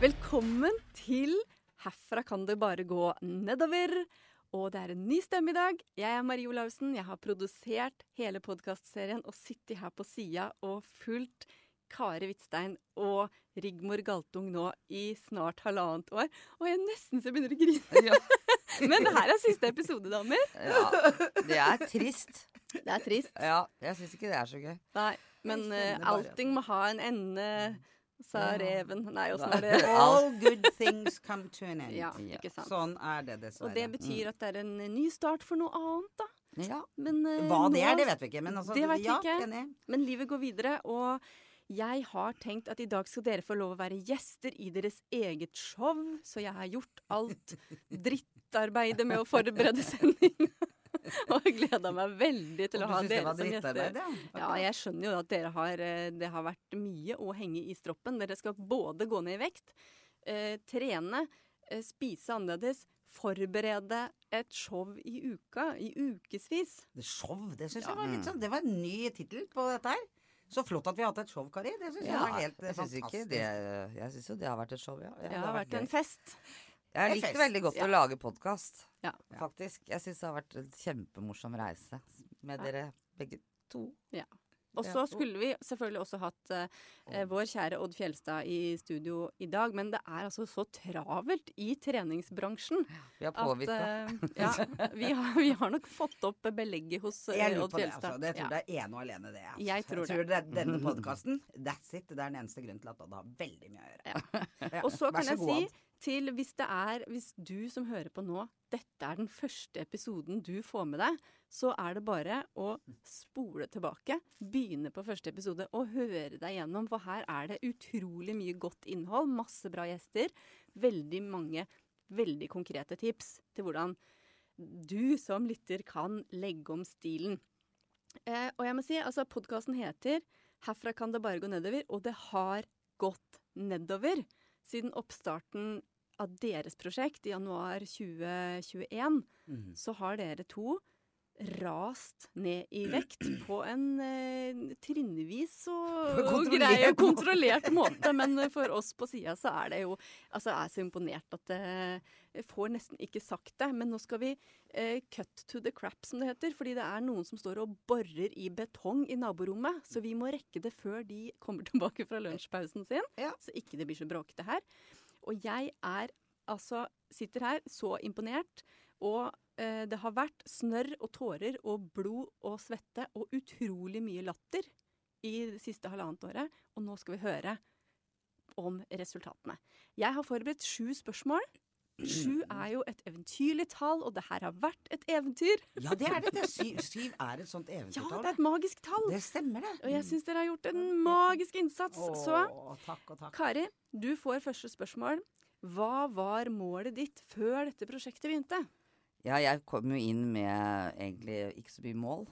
Velkommen til Herfra kan det bare gå nedover. Og det er en ny stemme i dag. Jeg er Marie Olaussen. Jeg har produsert hele podkastserien og sittet her på sida og fulgt Kari Hvitstein og Rigmor Galtung nå i snart halvannet år. Og jeg nesten så begynner å grine. Ja. Men det her er siste episode, damer. ja. Det er trist. Det er trist. Ja, jeg syns ikke det er så gøy. Nei, men bare- allting må ha en ende, sa reven. Nei, åssen er det? All good things come to an end. Ja, ikke sant. Sånn er det dessverre. Og det betyr at det er en ny start for noe annet, da. Ja. Men, uh, Hva det er, det vet vi ikke. Men altså, Det vet vi ja, ikke. Men livet går videre, og jeg har tenkt at i dag skal dere få lov å være gjester i deres eget show, så jeg har gjort alt drittarbeidet med å forberede sending. og gleda meg veldig til Og å ha det dere som gjester. ja? Ja, jeg skjønner jo at dere har eh, Det har vært mye å henge i stroppen. Dere skal både gå ned i vekt, eh, trene, eh, spise annerledes, forberede et show i uka, i ukevis. Show, det syns Ja. jeg var litt sånn Det var en ny tittel på dette her. Så flott at vi har hatt et show, Kari. Det syns jeg var helt eh, jeg fantastisk. ikke fantastisk. det Jeg syns jo det har vært et show, ja. ja Det har vært en gøy. fest. Jeg likte veldig godt ja. å lage podkast, Ja. faktisk. Jeg syns det har vært en kjempemorsom reise med Ja. dere begge to. Og så skulle vi selvfølgelig også hatt eh, vår kjære Odd Fjelstad i studio i dag, men det er altså så travelt i treningsbransjen Vi har påvirka. eh, ja, vi, har, vi har nok fått opp belegget hos eh, Jeg Odd det, Fjelstad. altså. Det tror Ja. det er ene og alene det. Altså. Jeg tror det. er denne podkasten, that's it. Det er den eneste grunnen til at Odd har veldig mye å gjøre. Ja. Og så kan jeg god, si. Til hvis det er Hvis du som hører på nå, dette er den første episoden du får med deg, så er det bare å spole tilbake, begynne på første episode og høre deg gjennom, for her er det utrolig mye godt innhold, masse bra gjester, veldig mange veldig konkrete tips til hvordan du som lytter kan legge om stilen. Eh, og jeg må si, altså podkasten heter 'Herfra kan det bare gå nedover', og det har gått nedover siden oppstarten av deres prosjekt i januar 2021. mm. Så har dere to rast ned i vekt på en eh, trinnvis og, og Kontrollert og kontrollert måte. Men for oss på sida så er det jo Altså, jeg er så imponert at det jeg får nesten ikke sagt det. Men nå skal vi eh, cut to the crap, som det heter. Fordi det er noen som står og borer i betong i naborommet. Så vi må rekke det før de kommer tilbake fra lunsjpausen sin. Ja. Så ikke det blir så bråkete her. Og jeg er altså Sitter her så imponert. Og eh, det har vært snørr og tårer og blod og svette og utrolig mye latter i det siste halvannet året. Og nå skal vi høre om resultatene. Jeg har forberedt sju spørsmål. Sju er jo et eventyrlig tall, og det her har vært et eventyr. Ja, det er det. det. er Syv, syv er et sånt Ja, det er et magisk tall. det stemmer, det. Og jeg syns dere har gjort en magisk innsats. Så Å, takk og takk. Kari, du får første spørsmål. Hva var målet ditt før dette prosjektet begynte? Ja, jeg kom jo inn med egentlig ikke så mye mål.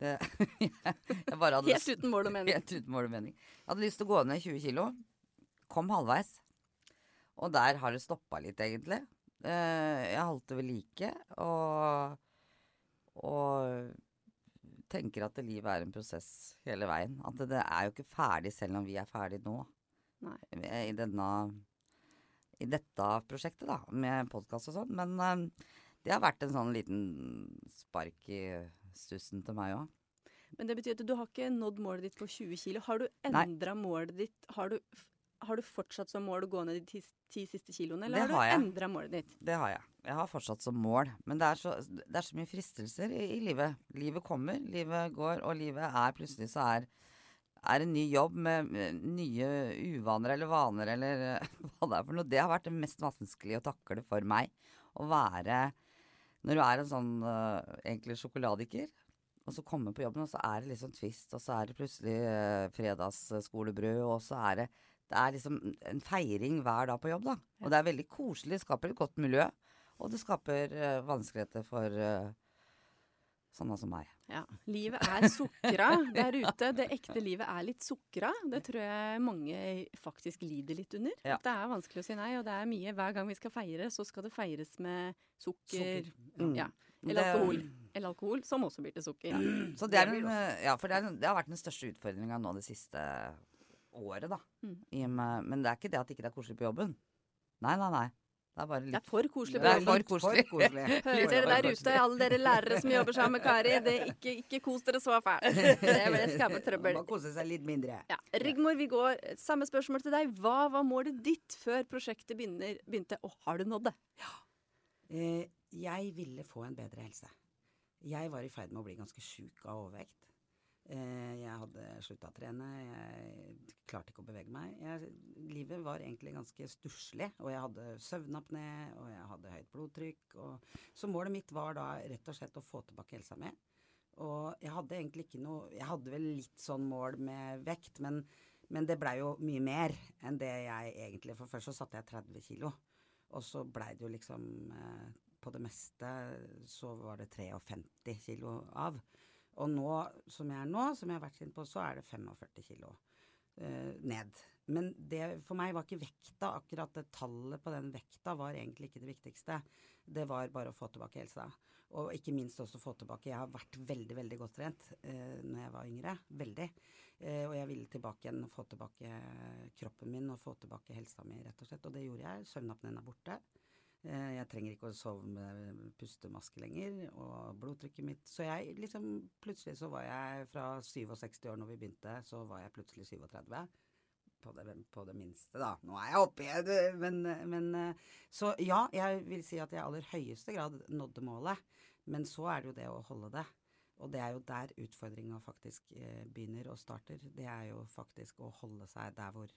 Det, jeg bare hadde Helt uten mål og mening. Helt uten mål og mening. Jeg hadde lyst til å gå ned 20 kilo. Kom halvveis. Og der har det stoppa litt, egentlig. Eh, jeg holdt det ved like. Og, og tenker at livet er en prosess hele veien. At det, det er jo ikke ferdig selv om vi er ferdig nå. Nei. I, denne, I dette prosjektet, da, med podkast og sånn. Men eh, det har vært en sånn liten spark i stussen til meg òg. Men det betyr at du har ikke nådd målet ditt på 20 kilo. Har du endra målet ditt? Har du, har du fortsatt som mål å gå ned de ti, ti siste kiloene, eller Det har har du endra målet ditt? Det har jeg. Jeg har fortsatt som mål. Men det er så, det er så mye fristelser i, i livet. Livet kommer, livet går, og livet er plutselig så er er en ny jobb med, med nye uvaner eller vaner eller hva det er for noe. Det har vært det mest vanskelige å takle for meg. Å være Når du er en sånn eh, egentlig sjokoladiker, og så kommer på jobben, og så er det liksom twist, og så er det plutselig uh, fredagsskolebrød, og så er det Det er liksom en feiring hver dag på jobb, da. Og det er veldig koselig. Det skaper et godt miljø. Og det skaper uh, vanskeligheter for uh, sånne som meg. Ja. Livet er sukra der ute. Det ekte livet er litt sukra. Det tror jeg mange faktisk lider litt under. Ja. Det er vanskelig å si nei, og det er mye Hver gang vi skal feire, så skal det feires med sukker. Sukker. Mm. Ja. Eller alkohol. Eller alkohol, som også blir til sukker. Så det, er en, eh, ja, for det, er, det har vært den største utfordringa nå det siste året, da. Mm. I med, men det er ikke det at ikke det er koselig på jobben. Nei, nei, nei. Det er bare Det litt er for koselig. Det er for koselig. koselig. Hører dere der ute, alle dere lærere som jobber sammen med Kari. Det, ikke, ikke kos dere så fælt. Det vil skaper trøbbel. Må kose seg litt mindre. Ja. Rigmor, vi går samme spørsmål til deg. Hva var målet ditt før prosjektet begynner, begynte, og har du nådd det? Ja. jeg ville få en bedre helse. Jeg var i ferd med å bli ganske sjuk av overvekt. Eh, jeg hadde slutta å trene, jeg klarte ikke å bevege meg. Jeg, livet var egentlig ganske stusslig, og jeg hadde søvnapné, og jeg hadde høyt blodtrykk. Og, så målet mitt var da rett og slett å få tilbake helsa mi. Og jeg hadde egentlig ikke noe Jeg hadde vel litt sånn mål med vekt, men, men det blei jo mye mer enn det jeg egentlig For først så satte jeg 30 kilo, og så blei det jo liksom eh, På det meste så var det 53 kilo av. Og nå som jeg er nå, som jeg har vært inne på, så er det 45 kilo eh, ned. Men det for meg var ikke vekta, akkurat det tallet på den vekta var egentlig ikke det viktigste. Det var bare å få tilbake helsa. Og ikke minst også få tilbake Jeg har vært veldig, veldig godt trent eh, når jeg var yngre. Veldig. Eh, og jeg ville tilbake igjen og få tilbake kroppen min og få tilbake helsa mi, rett og slett. Og det gjorde jeg. Søvnapneen er borte. Eh, jeg trenger ikke å sove med pustemaske lenger, og blodtrykket mitt Så jeg liksom Plutselig så var jeg fra 67 år når vi begynte, så var jeg plutselig 37. På det, på det minste, da. Nå er jeg oppe igjen, men, men Så ja, jeg vil si at jeg i aller høyeste grad nådde målet. Men så er det jo det å holde det. Og det er jo der utfordringa faktisk eh, begynner og starter. Det er jo faktisk å holde seg der hvor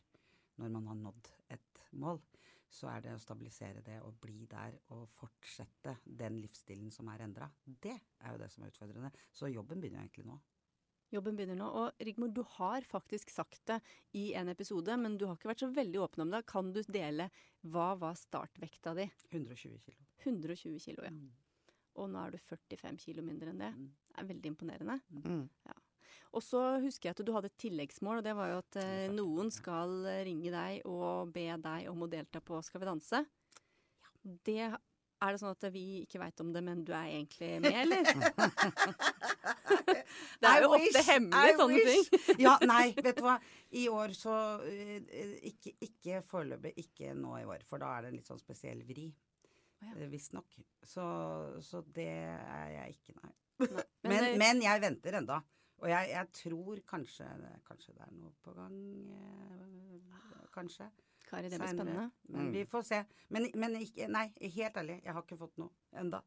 Når man har nådd et mål, så er det å stabilisere det og bli der og fortsette den livsstilen som er endra. Det er jo det som er utfordrende. Så jobben begynner jo egentlig nå. Jobben begynner nå. Og Rigmor, du har faktisk sagt det i en episode, men du har ikke vært så veldig åpen om det. Kan du dele hva var startvekta di? 120 kilo. 120 kilo, ja. Mm. Og nå er du 45 kilo mindre enn det. Mm. Det er veldig imponerende. mm. Og så husker jeg at du hadde et tilleggsmål, og det var jo at eh, noen skal eh, ringe deg og be deg om å delta på Skal vi danse. Det er det sånn at vi ikke veit om det, men du er egentlig med, eller? Det er I jo ofte wish, hemmelig, I sånne wish. ting. ja, nei, vet du hva. I år så eh, Ikke, ikke foreløpig, ikke nå i år, for da er det en litt sånn spesiell vri. Å ja. eh, Visstnok. Så, så det er jeg ikke, nei. Nei, Men, eh, men jeg venter enda. Og jeg, jeg tror kanskje, kanskje det er noe på gang. eh, Kanskje. Kari, det blir senere. spennende. Men Mm. vi får se. Men, men ikke, nei, helt ærlig, jeg har ikke fått noe enda.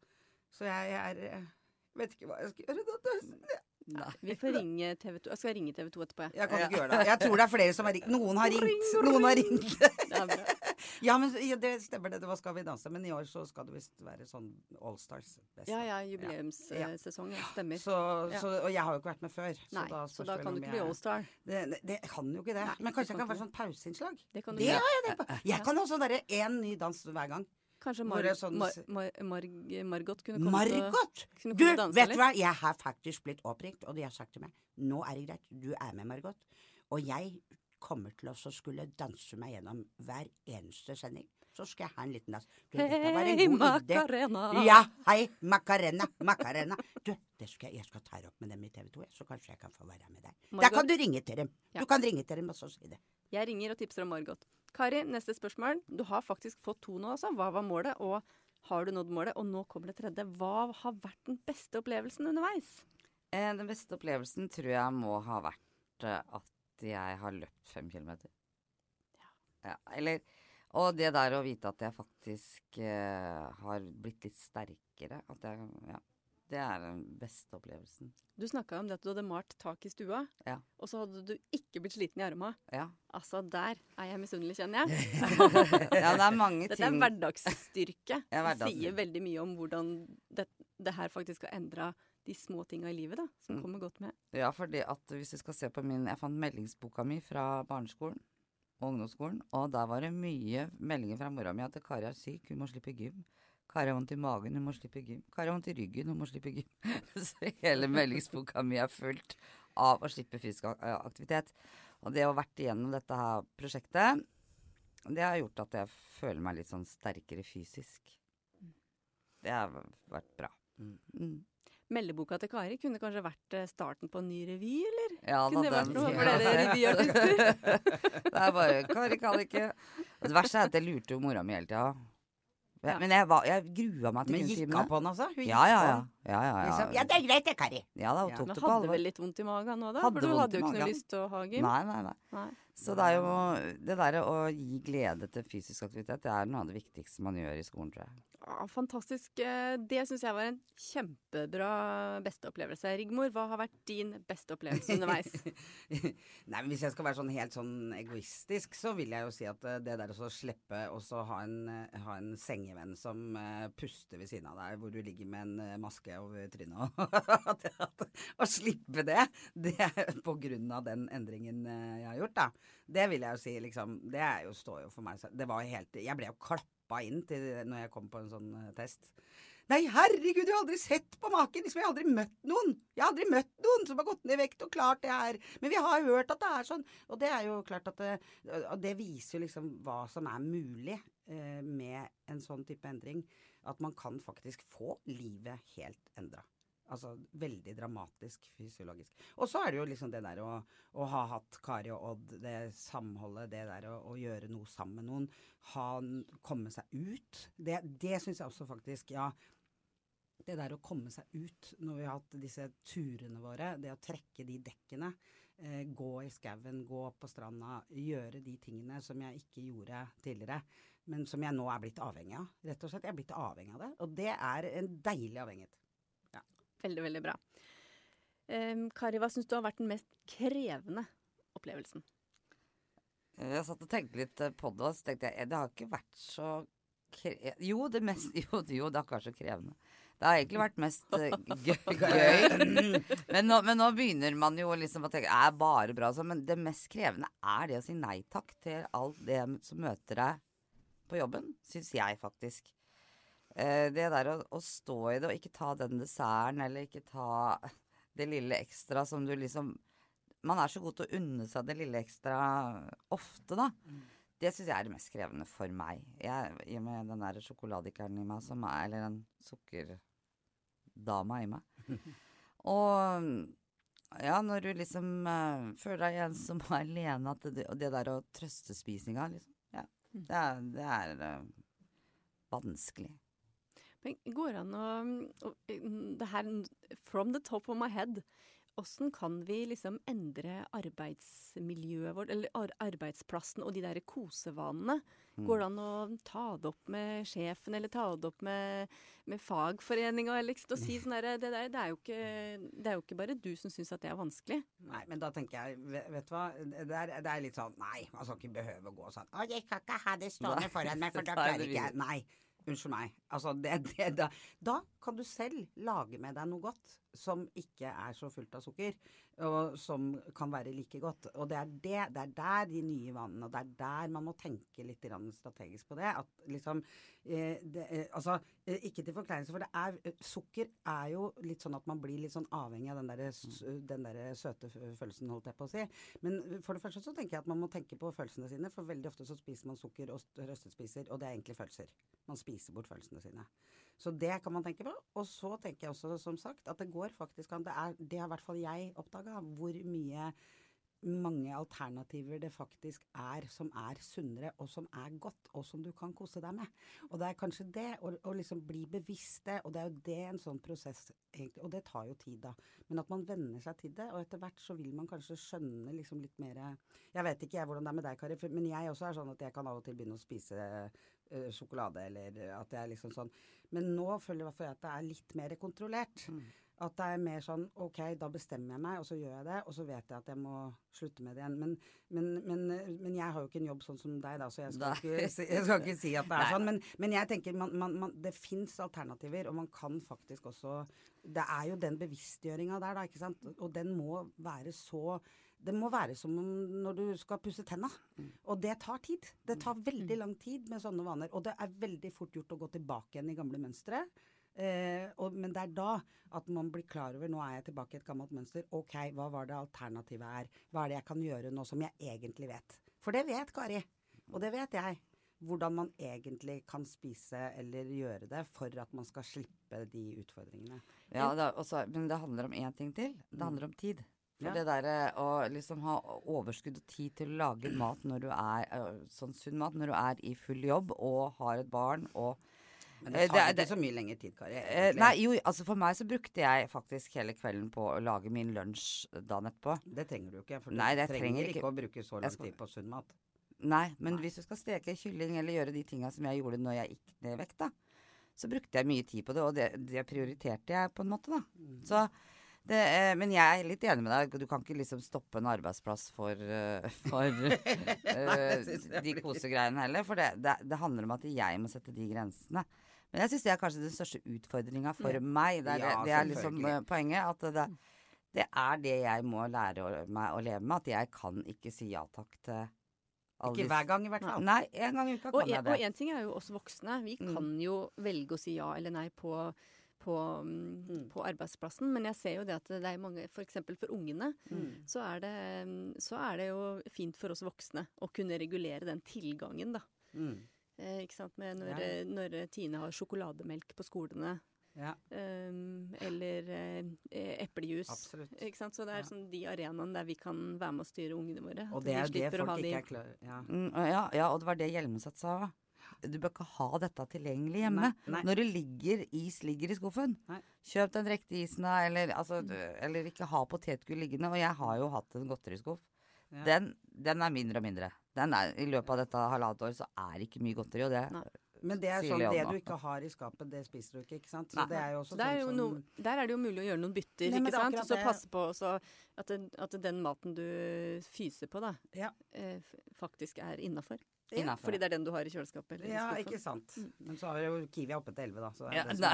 Så jeg, jeg er eh, Vet ikke hva jeg skal gjøre. da. Nei. Vi får ringe TV 2. Jeg skal ringe TV 2 etterpå, jeg. Jeg kan Ja. ikke gjøre det. Jeg tror det er flere som har ringt. Noen har ringt. Noen har ringt. Det er bra. Ja, men ja, det stemmer det. Det var Skal vi danse. Men i år så skal det visst være sånn Allstars. Ja ja, Ja. jubileumssesong. Ja. Stemmer. Så, så, og jeg har jo ikke vært med før. Nei, da så da kan du ikke bli jeg- allstar. Det, det, det kan jo ikke det. Nei, men kanskje det kan kan være sånn pauseinnslag? Det kan du gjøre. har jeg. Jeg kan ha sånn derre én ny dans hver gang. Kanskje Mar sånn- Mar Mar Mar Margot kunne komme Margot! kunne Du, komme du, danse vet du hva? Jeg har faktisk blitt oppringt, og de har sagt til meg nå er det greit, du er med, Margot. Og jeg kommer til å skulle danse meg gjennom hver eneste sending. Så skal jeg ha en liten dans. Du, Hei, Macarena! idé. Ja, hei, Macarena, Macarena. Du, det skal jeg, jeg skal ta det opp med dem i TV 2, så kanskje jeg kan få være med deg. Margot? kan du ringe til dem. Ja. Du kan ringe til dem og så si det. Jeg ringer og tipser om Margot. Kari, neste spørsmål. Du har faktisk fått to nå, altså. Hva var målet? Og har du nådd målet? Og nå kommer det tredje. Hva har vært den beste opplevelsen underveis? Eh, Den beste opplevelsen tror jeg må ha vært eh, at jeg har løpt fem kilometer. Ja, eller Og det der å vite at jeg faktisk eh, har blitt litt sterkere. At jeg Ja. Det er den beste opplevelsen. Du snakka om det at du hadde malt tak i stua, Ja. og så hadde du ikke blitt sliten i arma. Ja. Altså, der er jeg misunnelig, kjenner jeg. ja, det er mange Dette er hverdagsstyrke. Det sier veldig mye om hvordan det, det her faktisk har endra de små tinga i livet, da, som Mm. kommer godt med. Ja, fordi at hvis du skal se på min Jeg fant meldingsboka mi fra barneskolen og ungdomsskolen, og der var det mye meldinger fra mora mi at Kari er syk, hun må slippe gym. Kari har vondt i magen, hun må slippe gym. Kari har vondt i ryggen, hun må slippe gym. Så hele meldingsboka mi er fullt av å slippe fysisk eh, aktivitet. Og det å ha vært igjennom dette her prosjektet, det har gjort at jeg føler meg litt sånn sterkere fysisk. Det har vært bra. Mm. Meldeboka til Kari kunne kanskje vært eh, starten på en ny revy, eller? Ja, Kunne det da, vært noe for dere revyartister? det er bare Kari kan ikke. Det verste er at jeg lurte jo mora mi hele tida. Ja. Men jeg, var, jeg grua meg til Men gikk kunsttimene. av på den, altså? Hun Ja, ja, ja. Ja, ja, ja. Liksom, ja, det er greit det, Kari. Ja da, hun Ja. tok det på hadde vel litt vondt i magen nå, da? Hadde For du hadde jo ikke noe lyst til å ha gym. Nei, nei, nei. Nei. Så det er jo det derre å gi glede til fysisk aktivitet, det er noe av det viktigste man gjør i skolen, tror jeg. Ja, fantastisk. Eh, Det syns jeg var en kjempebra beste opplevelse. Rigmor, hva har vært din beste opplevelse underveis? Nei, men Hvis jeg skal være sånn helt sånn egoistisk, så vil jeg jo si at eh, det der å slippe og ha eh, ha en sengevenn som puster ved siden av deg, hvor du ligger med en maske over trynet og Å slippe det, det er på grunn av den endringen jeg har gjort, da. Det vil jeg jo si, liksom. Det er jo, står jo for meg. Det var helt Jeg ble jo klappa inn til når jeg kom på en sånn eh, test. Nei, herregud, jeg har aldri sett på maken! Liksom, jeg har aldri møtt noen! Jeg har aldri møtt noen som har gått ned i vekt og klart det her. Men vi har hørt at det er sånn. Og det er jo klart at det, og det viser jo liksom hva som er mulig eh, med en sånn type endring. At man kan faktisk få livet helt endra. Altså veldig dramatisk fysiologisk. Og så er det jo liksom det der å, å ha hatt Kari og Odd, det samholdet, det der å, å gjøre noe sammen med noen. Ha, komme seg ut. Det, det syns jeg også faktisk, ja det der å komme seg ut når vi har hatt disse turene våre, det å trekke de dekkene, eh, gå i skauen, gå på stranda, gjøre de tingene som jeg ikke gjorde tidligere, men som jeg nå er blitt avhengig av. Rett og slett, jeg er blitt avhengig av det, og det er en deilig avhengighet. Veldig, veldig bra. Um, Kari, hva syns du har vært den mest krevende opplevelsen? Jeg satt og tenkte litt eh, på det, og så tenkte jeg eh, det har ikke vært så kre... Jo, det mest Jo, jo det har ikke vært så krevende. Det har egentlig vært mest eh, gøy. gøy. Men, nå, men nå begynner man jo liksom å tenke er bare bra så, Men det mest krevende er det å si nei takk til alt det som møter deg på jobben, syns jeg faktisk. Eh, det der å, å stå i det og ikke ta den desserten, eller ikke ta det lille ekstra som du liksom Man er så god til å unne seg det lille ekstra ofte, da. Det syns jeg er det mest krevende for meg. Jeg, I og med den der sjokoladekeren i meg, som er, eller den sukkerdama i meg. Og ja, når du liksom uh, føler deg ensom og alene, at det, det der å trøstespisinga, liksom. Ja, det er, det er uh, vanskelig. Men går det an å, Det her from the top of my head. Åssen kan vi liksom endre arbeidsmiljøet vårt, eller arbeidsplassen og de der kosevanene? Går det an å ta det opp med sjefen, eller ta det opp med, med fagforeninga, eller liksom, og si sånn herre det, det, er jo ikke- det er jo ikke bare du som syns at det er vanskelig. Nei, men da tenker jeg, vet, vet du hva, det er, det er litt sånn, nei, man skal ikke behøve å gå sånn, å, jeg kan ikke ha det stående Nei, foran meg, for da er klarer ikke jeg, nei, unnskyld meg, altså, det, det, da, da kan du selv lage med deg noe godt, som ikke er så fullt av sukker, og som kan være like godt, og det er det, det er der de nye vanene, og det er der man må tenke litt strategisk på det, at liksom, eh, det, eh, altså, eh, ikke til forkleinelse, for det er, sukker er jo litt sånn at man blir litt sånn avhengig av den der, den der søte følelsen, holdt jeg på å si. Men for det første så tenker jeg at man må tenke på følelsene sine, for veldig ofte så spiser man sukker og st- røstet spiser, og det er egentlig følelser. Man spiser bort følelsene sine. Så det kan man tenke på. Og så tenker jeg også, som sagt, at det går faktisk an. Det, er, det har i hvert fall jeg oppdaga, hvor mye mange alternativer det faktisk er som er sunnere, og som er godt, og som du kan kose deg med. Og det er kanskje det, å, liksom bli bevisst det, og det er jo det en sånn prosess egentlig Og det tar jo tid, da. Men at man venner seg til det, og etter hvert så vil man kanskje skjønne liksom litt mer Jeg vet ikke jeg hvordan det er med deg, Kari, men jeg også er sånn at jeg kan av og til begynne å spise sjokolade, eller at det er liksom sånn Men nå føler jeg at det er litt mer kontrollert. At det er mer sånn OK, da bestemmer jeg meg, og så gjør jeg det, og så vet jeg at jeg må slutte med det igjen. Men, men, men, men jeg har jo ikke en jobb sånn som deg, da, så jeg skal, ikke, jeg skal ikke si at det er Nei. sånn. Men, men jeg tenker man, man, man, det fins alternativer, og man kan faktisk også Det er jo den bevisstgjøringa der, da, ikke sant. Og den må være så det må være som når du skal pusse tenna. Og det tar tid. Det tar veldig lang tid med sånne vaner. Og det er veldig fort gjort å gå tilbake igjen i gamle mønstre. Eh, og, men det er da at man blir klar over nå er jeg tilbake i et gammelt mønster. Ok, hva var det alternativet er? Hva er det jeg kan gjøre nå som jeg egentlig vet? For det vet Kari. Og det vet jeg. Hvordan man egentlig kan spise eller gjøre det for at man skal slippe de utfordringene. Ja, det er også, men det handler om én ting til. Det handler om tid. For Ja. det derre å liksom ha overskudd og tid til å lage mat når du er sånn sunn mat, når du er i full jobb og har et barn og Men Eh, det det tar er- ikke så mye lengre tid, Kari. eh, egentlig. Nei, jo, altså for meg så brukte jeg faktisk hele kvelden på å lage min lunsj dagen etterpå. Det trenger du ikke. For Nei, du det trenger trenger ikke ikke- å bruke så lang skal- tid på sunn mat. Nei, men Nei. hvis du skal steke kylling eller gjøre de tinga som jeg gjorde når jeg gikk ned i vekt, da, så brukte jeg mye tid på det, og det, det prioriterte jeg på en måte, da. Mm. Så det, eh, men jeg er litt enig med deg. Du kan ikke liksom stoppe en arbeidsplass for, eh, for eh, de kosegreiene heller. For det, det, det handler om at jeg må sette de grensene. Men jeg syns det er kanskje den største utfordringa for mm. meg. Det er, Ja, det er liksom poenget. At det, det er det jeg må lære meg å leve med. At jeg kan ikke si ja takk til alle Ikke hver gang, i hvert fall. Nei, en gang i uka Og kan jeg det. og en ting er jo oss voksne. Vi Mm. kan jo velge å si ja eller nei på, på, mm, Mm. på arbeidsplassen. Men jeg ser jo det at det er mange F.eks. for, for ungene Mm. så er, det, mm, så er det jo fint for oss voksne å kunne regulere den tilgangen, da. Mm. Eh, ikke sant? Med når, Ja. når Tine har sjokolademelk på skolene. Ja, Um, eller eh, eh, eplejus. Ikke sant? Så det er Ja. sånn de arenaene der vi kan være med å styre ungene våre. Og det er de det folk ikke de- er klar ja. Mm, ja, ja, og det var det Hjelmeset sa. Du bør ikke ha dette tilgjengelig hjemme. Nei, nei. Når det ligger is ligger i skuffen. Nei. Kjøp den riktige isen, da, eller, altså, eller ikke ha potetgull liggende. Og jeg har jo hatt en godteriskuff. Ja. Den, den er mindre og mindre. Den er, I løpet av dette halvannet år så er det ikke mye godteri. Og det Nei. Men det er sånn, det du ikke har i skapet, det spiser du ikke, ikke sant? Så det er jo også Det er sånn jo noe, der er det jo mulig å gjøre noen bytter, Nei, ikke sant? Og så passe på også at, den- at den maten du fyser på, da, Ja. eh, faktisk er innafor. Ja, Fordi det er den du har i kjøleskapet. Eller Ja, ikke sant. Men så har jo Kiwi oppe til 11, da. Så Ja, nei,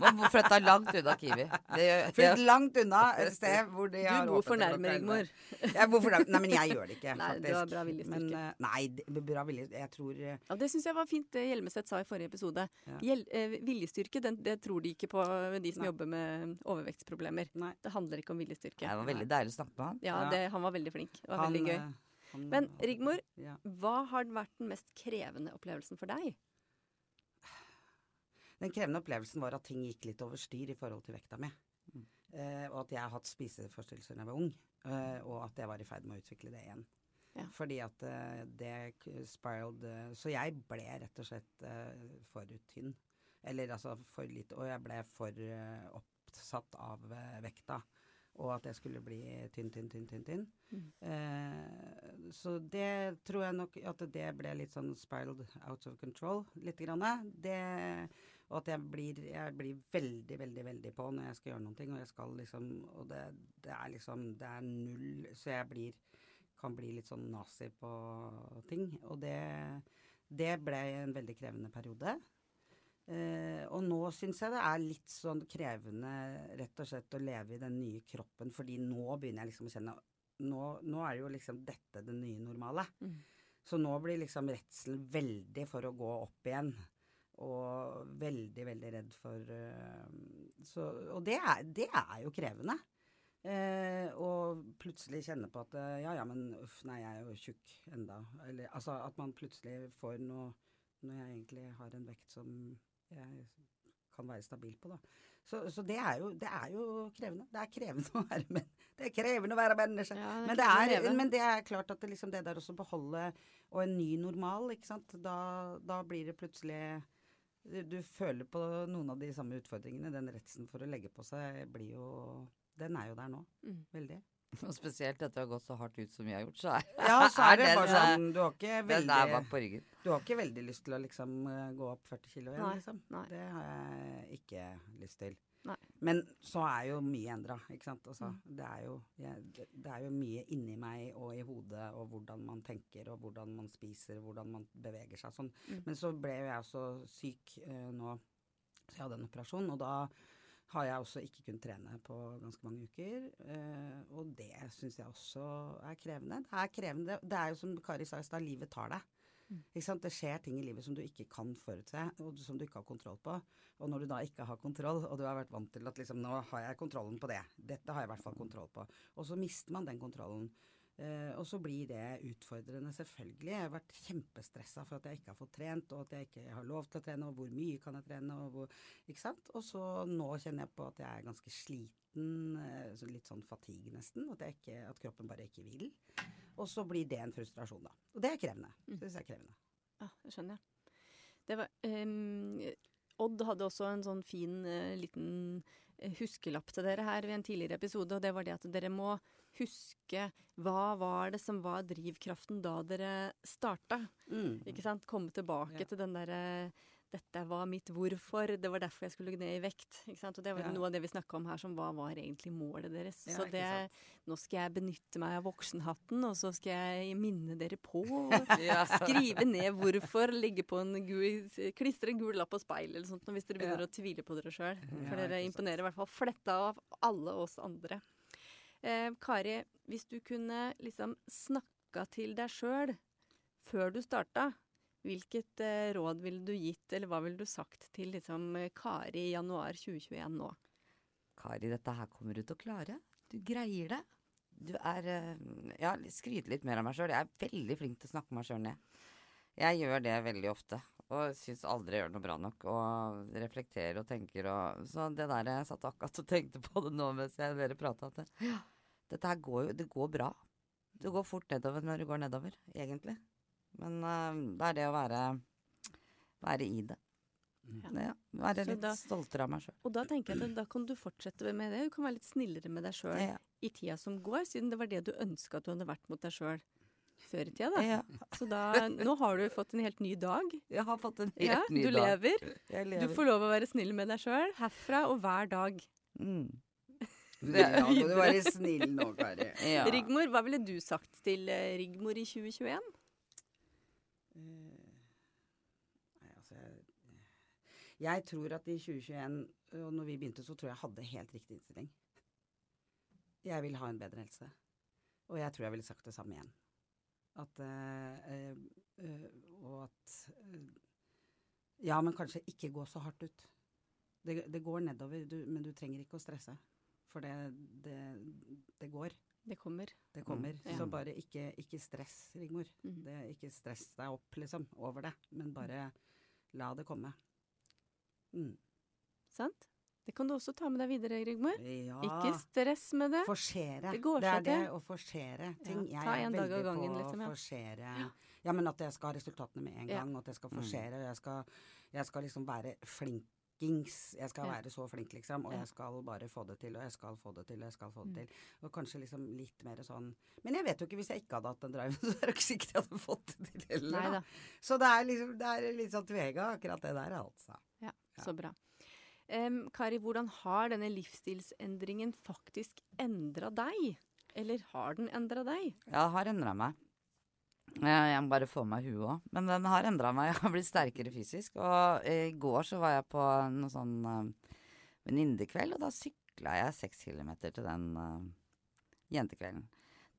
Man. Må flytte langt unna Kiwi. Det, Flytt langt unna et sted hvor de Du har bor åpent for nærme, Rigmor. Bor. Nei, men jeg gjør det ikke, Nei, faktisk. du har bra viljestyrke. Men, eh, nei, bra vilje. Jeg tror eh, Ja, det syns jeg var fint det Hjelmeset sa i forrige episode. Ja. Eh, viljestyrke, den, det tror de ikke på, de som Nei. jobber med overvektsproblemer. Nei. Det handler ikke om viljestyrke. det var veldig deilig å snakke med han. Ja, Ja. det, han var veldig flink. Det var han, veldig gøy. Men Rigmor, ja. hva har vært den mest krevende opplevelsen for deg? Den krevende opplevelsen var at ting gikk litt over styr i forhold til vekta mi. Mm. Eh, og at jeg har hatt spiseforstyrrelser da jeg var ung. Eh, og at jeg var i ferd med å utvikle det igjen. Ja. Fordi at eh, det spiraled Så jeg ble rett og slett for tynn. Eller altså for lite. Og jeg ble for oppsatt av vekta. Og at jeg skulle bli tynn, tynn, tynn, tynn. tynn. Mm. Eh, så det tror jeg nok at det ble litt sånn spiraled out of control. Litt grann. Det, og at jeg blir, jeg blir veldig, veldig veldig på når jeg skal gjøre noen ting. Og jeg skal liksom Og det, det er liksom Det er null Så jeg blir kan bli litt sånn nazi på ting. Og det, det ble en veldig krevende periode. Eh, og nå syns jeg det er litt sånn krevende rett og slett å leve i den nye kroppen, fordi nå begynner jeg liksom å kjenne Nå, nå er jo liksom dette det nye normale. Mm. Så nå blir liksom redselen veldig for å gå opp igjen. Og veldig, veldig redd for uh, så, Og det er, det er jo krevende. Eh, og plutselig kjenne på at ja ja, men uff, nei, jeg er jo tjukk enda. Eller altså at man plutselig får noe Når jeg egentlig har en vekt som jeg kan være stabil på, da. Så, så det, er jo, det er jo krevende. Det er krevende å være men Det krevende å være menneske. Ja, Men det, er, men det er klart at det, liksom det der å beholde Og en ny normal, ikke sant. Da, da blir det plutselig du, du føler på noen av de samme utfordringene. Den redselen for å legge på seg blir jo Den er jo der nå. Mm. Veldig. Og spesielt etter å ha gått så hardt ut som jeg har gjort, så er, Ja, så er det bare eh, sånn Du har ikke veldig på ryggen. Du har ikke veldig lyst til å liksom eh, gå opp 40 kilo igjen, Nei, liksom. nei. Det har jeg ikke lyst til. Nei. Men så er jo mye endra, ikke sant. Altså, Mm. det, er jo, jeg, det, det er jo mye inni meg og i hodet, og hvordan man tenker, og hvordan man spiser, hvordan man beveger seg sånn. Mm. Men så ble jo jeg også syk uh, nå, så jeg hadde en operasjon, og da har jeg også ikke kunnet trene på ganske mange uker. Eh, og det syns jeg også er krevende. Det er krevende. Det er jo som Kari sa i stad, livet tar deg. Ikke sant? Det skjer ting i livet som du ikke kan forutse, og som du ikke har kontroll på. Og når du da ikke har kontroll, og du har vært vant til at liksom, nå har jeg kontrollen på det, dette har jeg i hvert fall kontroll på, og så mister man den kontrollen. Eh, og så blir det utfordrende, selvfølgelig. Jeg har vært kjempestressa for at jeg ikke har fått trent, og at jeg ikke har lov til å trene, og hvor mye kan jeg trene, og hvor Ikke sant. Og så nå kjenner jeg på at jeg er ganske sliten, eh, litt sånn fatigue nesten. At, ikke, at kroppen bare ikke vil. Og så blir det en frustrasjon, da. Og det er krevende. Det syns jeg er krevende. Ja, det skjønner jeg. Det var, um Odd hadde også en sånn fin eh, liten huskelapp til dere her ved en tidligere episode, og det var det at dere må huske hva var det som var drivkraften da dere starta. Ikke sant? Komme tilbake Ja. til den derre dette var mitt hvorfor, det var derfor jeg skulle ned i vekt. Ikke sant? Og det var Ja. noe av det vi snakka om her, som hva var egentlig målet deres. Ja, så det, nå skal jeg benytte meg av voksenhatten, og så skal jeg minne dere på. Ja. Skrive ned hvorfor, ligge på en gul, klistre en gul lapp på speilet eller sånt hvis dere begynner å tvile på dere sjøl. For dere imponerer i hvert fall fletta av alle oss andre. Eh, Kari, hvis du kunne liksom snakka til deg sjøl før du starta, hvilket eh, råd ville du gitt, eller hva ville du sagt til liksom eh, Kari i januar 2021 nå? Kari, dette her kommer du til å klare. Du greier det. Du er eh, Ja, skryte litt mer av meg sjøl. Jeg er veldig flink til å snakke meg sjøl ned. Jeg gjør det veldig ofte, og syns aldri jeg gjør noe bra nok. Og reflekterer og tenker og Så det der Jeg satt akkurat og tenkte på det nå mens jeg, dere prata, at det, ja, dette her går jo Det går bra. Det går fort nedover når det går nedover, egentlig. Men uh, det er det å være være i det. Ja. ja. Være Så litt da- stoltere av meg sjøl. Og da tenker jeg at da kan du fortsette med det. Du kan være litt snillere med deg sjøl Ja. i tida som går, siden det var det du ønska at du hadde vært mot deg sjøl før i tida. da. Ja. Så da, nå har du fått en helt ny dag. Jeg har fått en helt Ja, ny du dag. lever. Jeg Du får lov å være snill med deg sjøl herfra og hver dag. Mm. Ja, må du være snill nå, Kari. Ja. Rigmor, hva ville du sagt til eh, Rigmor i 2021? Eh, Nei, altså jeg, jeg tror at i 2021, og når vi begynte, så tror jeg jeg hadde helt riktig innstilling. Jeg vil ha en bedre helse. Og jeg tror jeg ville sagt det samme igjen. At øh, eh, Og at øh, Ja, men kanskje ikke gå så hardt ut. Det, det går nedover, du, men du trenger ikke å stresse. For det, det, det går. Det kommer. Det kommer. Mm. Så bare ikke, ikke stress, Rigmor. Mm. Det, ikke stress deg opp, liksom, over det. Men bare la det komme. Mm. Sant? Det kan du også ta med deg videre, Rigmor. Ja. Ikke stress med det. Forsere. Det går er til. det til. å forsere ting. Ja, Jeg ta er en dag av veldig gangen, på liksom, ja. å forsere Ja, men at jeg skal ha resultatene med en gang, og at jeg skal Mm. forsere, og jeg skal, jeg skal liksom være flinkings. Jeg skal være så flink, liksom, og jeg skal bare få det til, og jeg skal få det til, og jeg skal få det Mm. til. Og kanskje liksom litt mer sånn Men jeg vet jo ikke, hvis jeg ikke hadde hatt den driven, så er det ikke sikkert jeg hadde fått det til heller. Så det er liksom det er litt sånn tvega, akkurat det der, altså. Ja, så bra. Um, Kari, hvordan har denne livsstilsendringen faktisk endra deg? Eller har den endra deg? Ja, har endra meg. Jeg, må bare få meg huet òg. Men den har endra meg. Jeg har blitt sterkere fysisk. Og i går så var jeg på noe sånn uh, venninnekveld, og da sykla jeg seks kilometer til den uh, jentekvelden.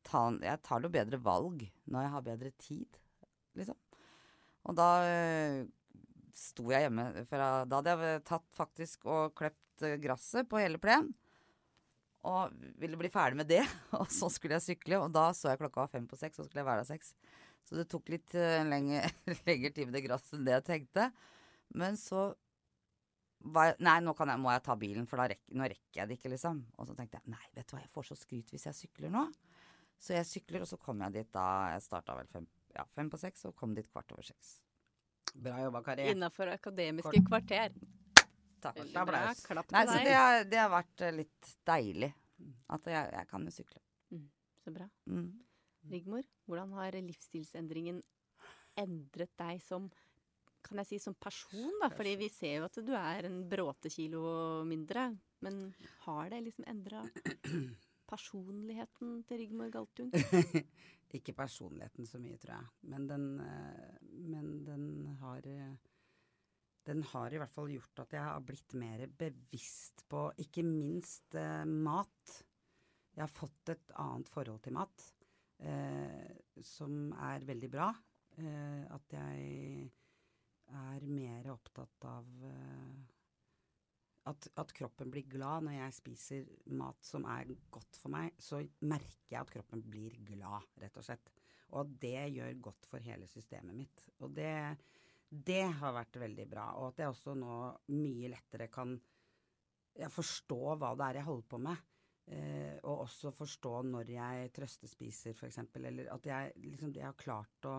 Ta, jeg tar noe bedre valg når jeg har bedre tid, liksom. Og da uh, sto jeg hjemme fra Da hadde jeg tatt faktisk og klept eh, gresset på hele plen. Og ville bli ferdig med det. Og så skulle jeg sykle, og da så jeg klokka var fem på seks, og så skulle jeg være der seks. Så det tok litt uh, lenge, lengre tid med det gresset enn det jeg tenkte. Men så var jeg Nei, nå kan jeg, må jeg ta bilen, for da rekker, nå rekker jeg det ikke, liksom. Og så tenkte jeg nei, vet du hva, jeg får så skryt hvis jeg sykler nå. Så jeg sykler, og så kom jeg dit da Jeg starta vel fem, ja, fem på seks, og kom dit kvart over seks. Bra jobba, Kari. Innafor akademiske Kort. kvarter. Takk. Applaus. Nei, så det har, det har vært eh, litt deilig. At jeg, jeg kan jo sykle. Så bra. Mm. Rigmor, hvordan har livsstilsendringen endret deg som kan jeg si som person, da? Fordi vi ser jo at du er en bråte kilo mindre. Men har det liksom endra personligheten til Rigmor Galtun? Ikke personligheten så mye, tror jeg. Men den, eh, men den har Den har i hvert fall gjort at jeg har blitt mer bevisst på ikke minst eh, mat. Jeg har fått et annet forhold til mat, eh, som er veldig bra. Eh, at jeg er mer opptatt av eh, at, at kroppen blir glad når jeg spiser mat som er godt for meg, så merker jeg at kroppen blir glad, rett og slett. Og det gjør godt for hele systemet mitt. Og det, det har vært veldig bra. Og at jeg også nå mye lettere kan jeg forstå hva det er jeg holder på med. Eh, og også forstå når jeg trøstespiser, f.eks. Eller at jeg liksom jeg har klart å,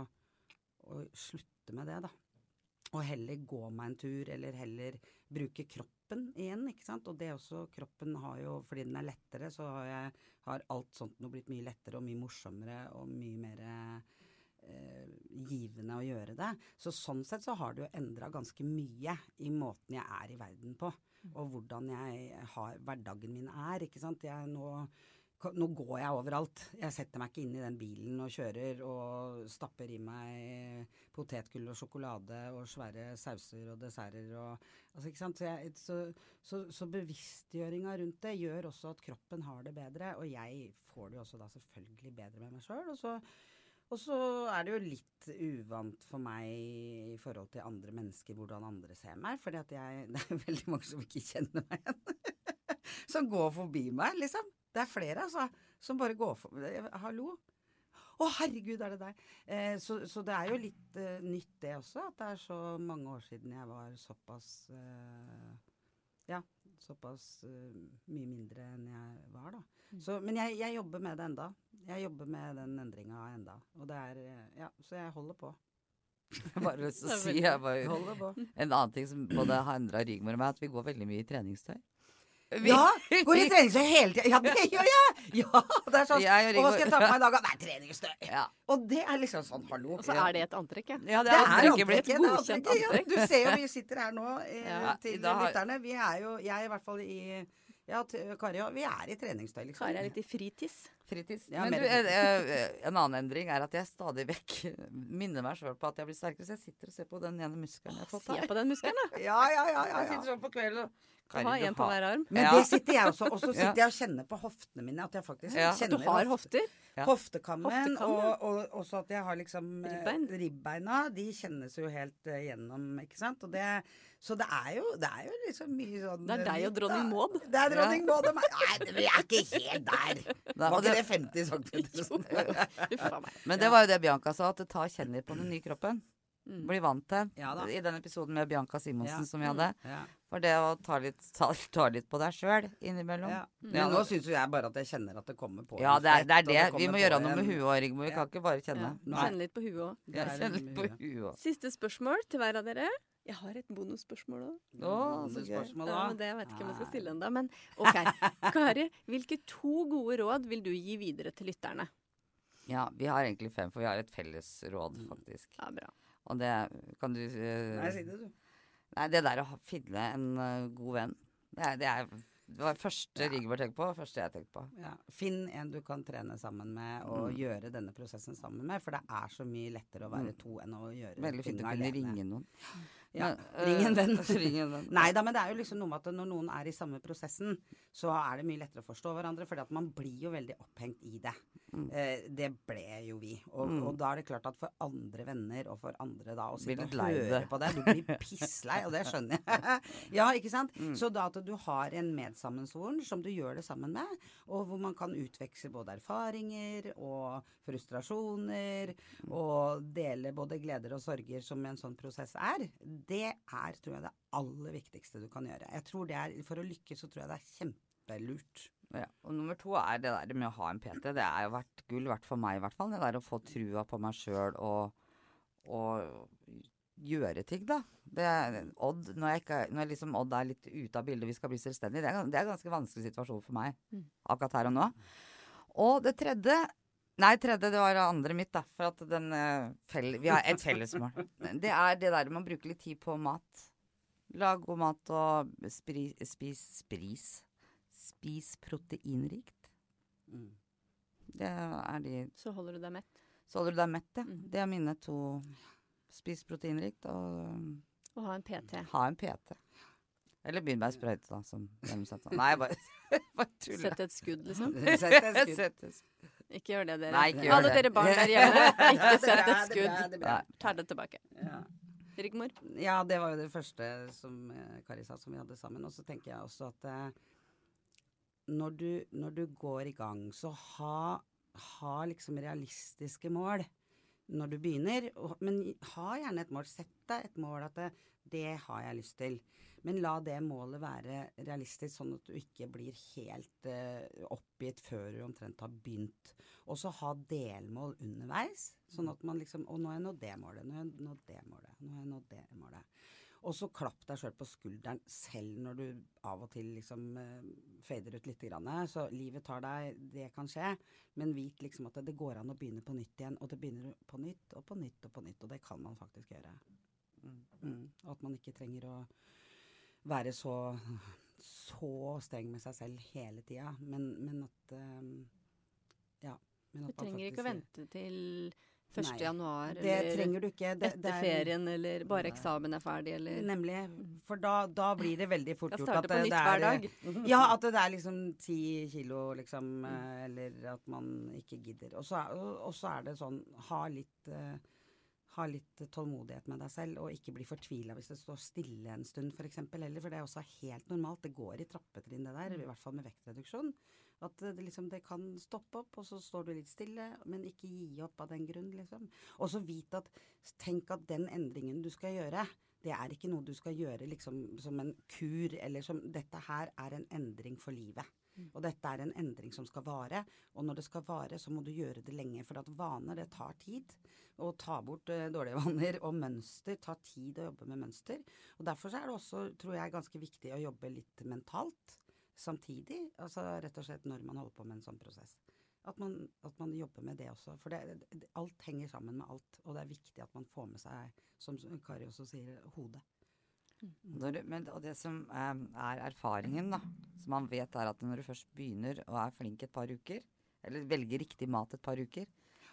å slutte med det, da. Og heller gå meg en tur, eller heller bruke kroppen igjen, ikke sant. Og det også, kroppen har jo, fordi den er lettere, så har, jeg, har alt sånt nå blitt mye lettere og mye morsommere og mye mer eh, givende å gjøre det. Så sånn sett så har det jo endra ganske mye i måten jeg er i verden på. Og hvordan jeg har hverdagen min er, ikke sant. Jeg nå nå går jeg overalt. Jeg setter meg ikke inn i den bilen og kjører og stapper i meg potetgull og sjokolade og svære sauser og desserter og altså, ikke sant? Så, jeg, så, så, så bevisstgjøringa rundt det gjør også at kroppen har det bedre, og jeg får det jo også da selvfølgelig bedre med meg sjøl. Og, og så er det jo litt uvant for meg i forhold til andre mennesker hvordan andre ser meg, fordi Det er veldig mange som ikke kjenner meg igjen. som går forbi meg, liksom. Det er flere, altså, som bare går forbi. Hallo? Å, herregud, er det deg? Eh, så, så, det er jo litt eh, nytt, det også. At det er så mange år siden jeg var såpass eh, Ja, såpass uh, mye mindre enn jeg var, da. Mm. Så, men jeg, jeg, jobber med det enda. Jeg jobber med den endringa enda. Og det er eh, Ja, så jeg holder på. Jeg bare lyst til å si jeg bare, En annen ting som både har endra Rigmor og meg, at vi går veldig mye i treningstøy. Vi, ja! Går i treningstøy hele tida. Ja, det gjør jeg! Ja, det er sånn. Og hva skal jeg ta på meg i dag? Nei, er treningstøy. Ja. Og det er liksom sånn, hallo. Og så er det et antrekk, ja. ja det, er, det er antrekk, et godkjent antrekk. Ja, du ser jo vi sitter her nå eh, til lytterne. Vi er jo, jeg i hvert fall i ja, Kari vi er i treningstøy, liksom. Kari er litt i fritids. Fritids. Ja, Men du, en, en, annen endring er at jeg stadig vekk minner meg sjøl på at jeg blir sterkere. Så jeg sitter og ser på den ene muskelen jeg har fått her. Se på den muskelen, da. ja, ja, ja, ja, Jeg sitter sånn på kvelden og Kari, ha en på hver arm. Men ja. det sitter jeg også. Og så sitter jeg og kjenner på hoftene mine. At jeg faktisk ja. kjenner Du har hofter? Hoftekammen. Hoftekammen. Og, og, også at jeg har liksom eh, Ribbein. ribbeina. De kjennes jo helt gjennom, ikke sant. Og det, så det er, jo, det er jo liksom mye sånn Det er deg og dronning Maud. Det er dronning Maud og meg. Nei, vi er ikke helt der. Var ikke det 50 cm? Men det var jo det Bianca sa, at det tar kjenner på den nye kroppen. Blir Bli vant til. Ja, I den episoden med Bianca Simonsen ja. som vi hadde. Mm. Ja. For det å ta litt, ta, ta litt på deg sjøl innimellom. Ja. Men nå syns jo jeg bare at jeg kjenner at det kommer på. Ja, det er det. Er det. det vi må gjøre noe med huet òg, Rigmor. Vi kan ikke bare kjenne. Ja, kjenne litt på huet òg. Siste spørsmål til hver av dere. Jeg har et bonusspørsmål òg. Bonusspørsmål ja, det vet ikke om jeg skal stille ennå. Men OK. Kari, hvilke to gode råd vil du gi videre til lytterne? Ja, vi har egentlig fem, for vi har et felles råd, faktisk. Ja, bra. Og det kan du uh, Nei, si det, du. Nei, det der å finne en uh, god venn, det er, det er det var første ja. Rigmor tenkte på, det første jeg tenkte på. Ja. Finn en du kan trene sammen med, og mm. gjøre denne prosessen sammen med. For det er så mye lettere å være mm. to enn å gjøre Veldig fint å kunne ringe noen. Ja, ring en venn. venn. Nei da, men det er jo liksom noe med at når noen er i samme prosessen, så er det mye lettere å forstå hverandre. For man blir jo veldig opphengt i det. Mm. Eh, det ble jo vi. Og, mm. og, da er det klart at for andre venner og for andre da å sitte og høre på det Du blir pisslei, og det skjønner jeg. ja, ikke sant? Mm. Så da at du har en medsammensvoren som du gjør det sammen med, og hvor man kan utveksle både erfaringer og frustrasjoner, mm. og dele både gleder og sorger som en sånn prosess er, det er, tror jeg, det aller viktigste du kan gjøre. Jeg tror det er, For å lykkes så tror jeg det er kjempelurt. Ja, og nummer to er det der med å ha en PT. Det er jo vært gull, vært for meg i hvert fall. Det der å få trua på meg sjøl og, og, gjøre ting, da. Det er, Odd, når, jeg ikke, når liksom Odd er litt ute av bildet, vi skal bli selvstendige, det er, det er en ganske vanskelig situasjon for meg mm. akkurat her og nå. Og det tredje Nei, tredje, det var andre mitt, da. For at den uh, fell, Vi har et fellesmål. Det er det der med å bruke litt tid på mat. Lag god mat og spri, spis Spris? Spis proteinrikt. Mm. Det er de Så holder du deg mett? Så holder du deg mett, ja. Mm. Det er mine to. Spis proteinrikt og Og ha en PT. Ha en PT. Eller bringebærsprøyte, da, som de da. Nei, bare, bare tuller. Sett et skudd, liksom? Sett et skudd. Ikke gjør det, dere. Nei, ikke gjør Alle det. dere barn der hjemme, ikke sett et skudd. Ta det tilbake. Ja. Rigmor? Ja, det var jo det første som eh, Kari sa, som vi hadde sammen. Og så tenker jeg også at eh, når, du, når du går i gang, så ha, ha liksom realistiske mål når du begynner. Men ha gjerne et mål. Sett deg et mål at det, det har jeg lyst til. Men la det målet være realistisk, sånn at du ikke blir helt uh, oppgitt før du omtrent har begynt. Og så ha delmål underveis. Sånn at man liksom Og nå har jeg nådd det målet. Nå har jeg nådd det målet. Nå har jeg nådd det målet. Og så klapp deg sjøl på skulderen selv når du av og til liksom eh, fader ut lite grann. Så livet tar deg, det kan skje. Men vit liksom at det går an å begynne på nytt igjen. Og det begynner på nytt og på nytt og på nytt. Og det kan man faktisk gjøre. Mm. Og at man ikke trenger å være så, så streng med seg selv hele tida. Men, men at um, Ja. Men at du trenger ikke å vente til 1. Nei, januar Det eller trenger du ikke. Det, etter det er- ferien eller bare eksamen er ferdig eller Nemlig. For da, da blir det veldig fort gjort at det, det er. Ja, at det er liksom ti kilo, liksom, eh, eller at man ikke gidder. Og så er, er det sånn, ha litt eh, ha litt tålmodighet med deg selv, og ikke bli fortvila hvis det står stille en stund, f.eks. heller. For det er også helt normalt. Det går i trappetrinn, det der. I hvert fall med vektreduksjon. At det, liksom, det kan stoppe opp, og så står du litt stille, men ikke gi opp av den grunn, liksom. Og så vit at Tenk at den endringen du skal gjøre, det er ikke noe du skal gjøre liksom som en kur, eller som Dette her er en endring for livet. Og dette er en endring som skal vare. Og når det skal vare, så må du gjøre det lenge. For at vaner, det tar tid. Å ta bort eh, dårlige vaner og mønster tar tid å jobbe med mønster. Og derfor er det også, tror jeg, ganske viktig å jobbe litt mentalt samtidig. Altså rett og slett når man holder på med en sånn prosess. At man, at man jobber med det også. For det, det, alt henger sammen med alt. Og det er viktig at man får med seg, som Kari også sier, hodet. Når men, og det som eh, er erfaringen, da, som man vet, er at når du først begynner og er flink et par uker, eller velger riktig mat et par uker,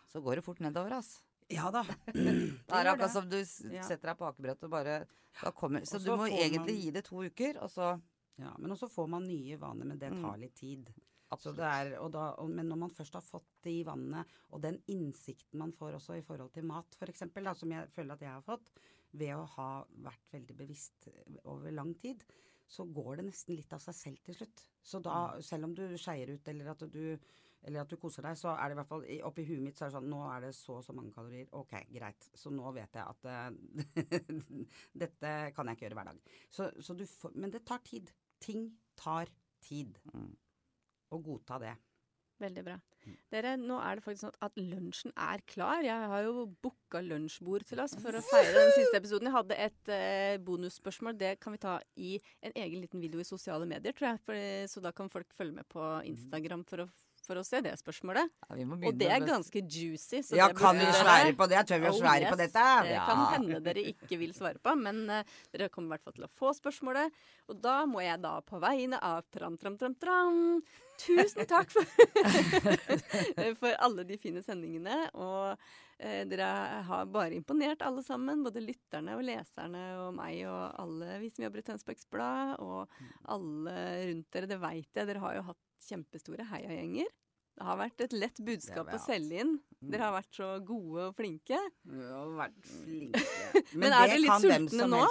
så går det fort nedover, altså. Ja da. Det er akkurat som du setter deg på akebrettet og bare da kommer, Så du må egentlig man- gi det to uker, og så Ja, men også får man nye vaner, men det Mm. tar litt tid. Så det er, og da, og, men når man først har fått de vannene, og den innsikten man får også i forhold til mat, f.eks., som jeg føler at jeg har fått, ved å ha vært veldig bevisst over lang tid, så går det nesten litt av seg selv til slutt. Så da, selv om du skeier ut, eller at du eller at du koser deg, så er det i hvert fall i- oppi huet mitt så er det sånn Nå er det så og så mange kalorier. Ok, greit. Så nå vet jeg at eh, dette kan jeg ikke gjøre hver dag. Så, så du får, men det tar tid. Ting tar tid. Mm. Og godta det. Veldig bra. Mm. Dere, nå er det faktisk sånn at lunsjen er klar. Jeg har jo booka lunsjbord til oss for å feire den siste episoden. Jeg hadde et eh, bonusspørsmål. Det kan vi ta i en egen liten video i sosiale medier, tror jeg. For, så da kan folk følge med på Instagram for å, for å se det spørsmålet. ja, Og det er ganske juicy. Så Ja, kan vi svære på det? Tør vi å Oh, svære på dette? Det Ja. kan hende dere ikke vil svare på, men uh, dere kommer i hvert fall til å få spørsmålet. Og da må jeg da på vegne av Tram Tram Tram Tram Tusen takk for, for alle de fine sendingene. Og eh, dere har bare imponert alle sammen. Både lytterne og leserne og meg og alle vi som jobber i Tønsbergs Blad. Og alle rundt dere. Det veit jeg. Dere har jo hatt kjempestore heiagjenger. Det har vært et lett budskap å selge inn. Dere har vært så gode og flinke. Vi har vært flinke. Men er dere litt sultne nå?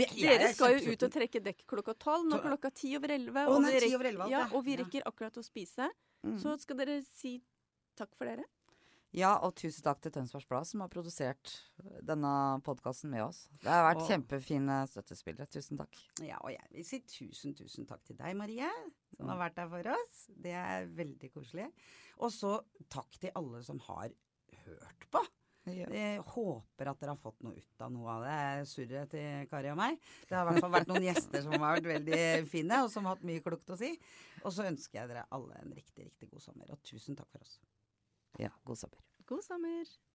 vi- Dere er skal jo ut og trekke dekk klokka tolv. Nå klokka ti over elleve. Og 10 over 11 ja, ja. og vi rekker akkurat å spise. Mm. Så skal dere si takk for dere. Ja, og tusen takk til Tønsbergs Blad som har produsert denne podkasten med oss. Det har vært Og- kjempefine støttespillere. Tusen takk. Ja, og jeg vil si tusen, tusen takk til deg, Marie, som har vært der for oss. Det er veldig koselig. Og så takk til alle som har hørt på. Jeg håper at dere har fått noe ut av noe av det surret til Kari og meg. Det har i hvert fall vært noen gjester som har vært veldig fine, og som har hatt mye klokt å si. Og så ønsker jeg dere alle en riktig, riktig god sommer. Og tusen takk for oss. Ja, god sommer. God sommer.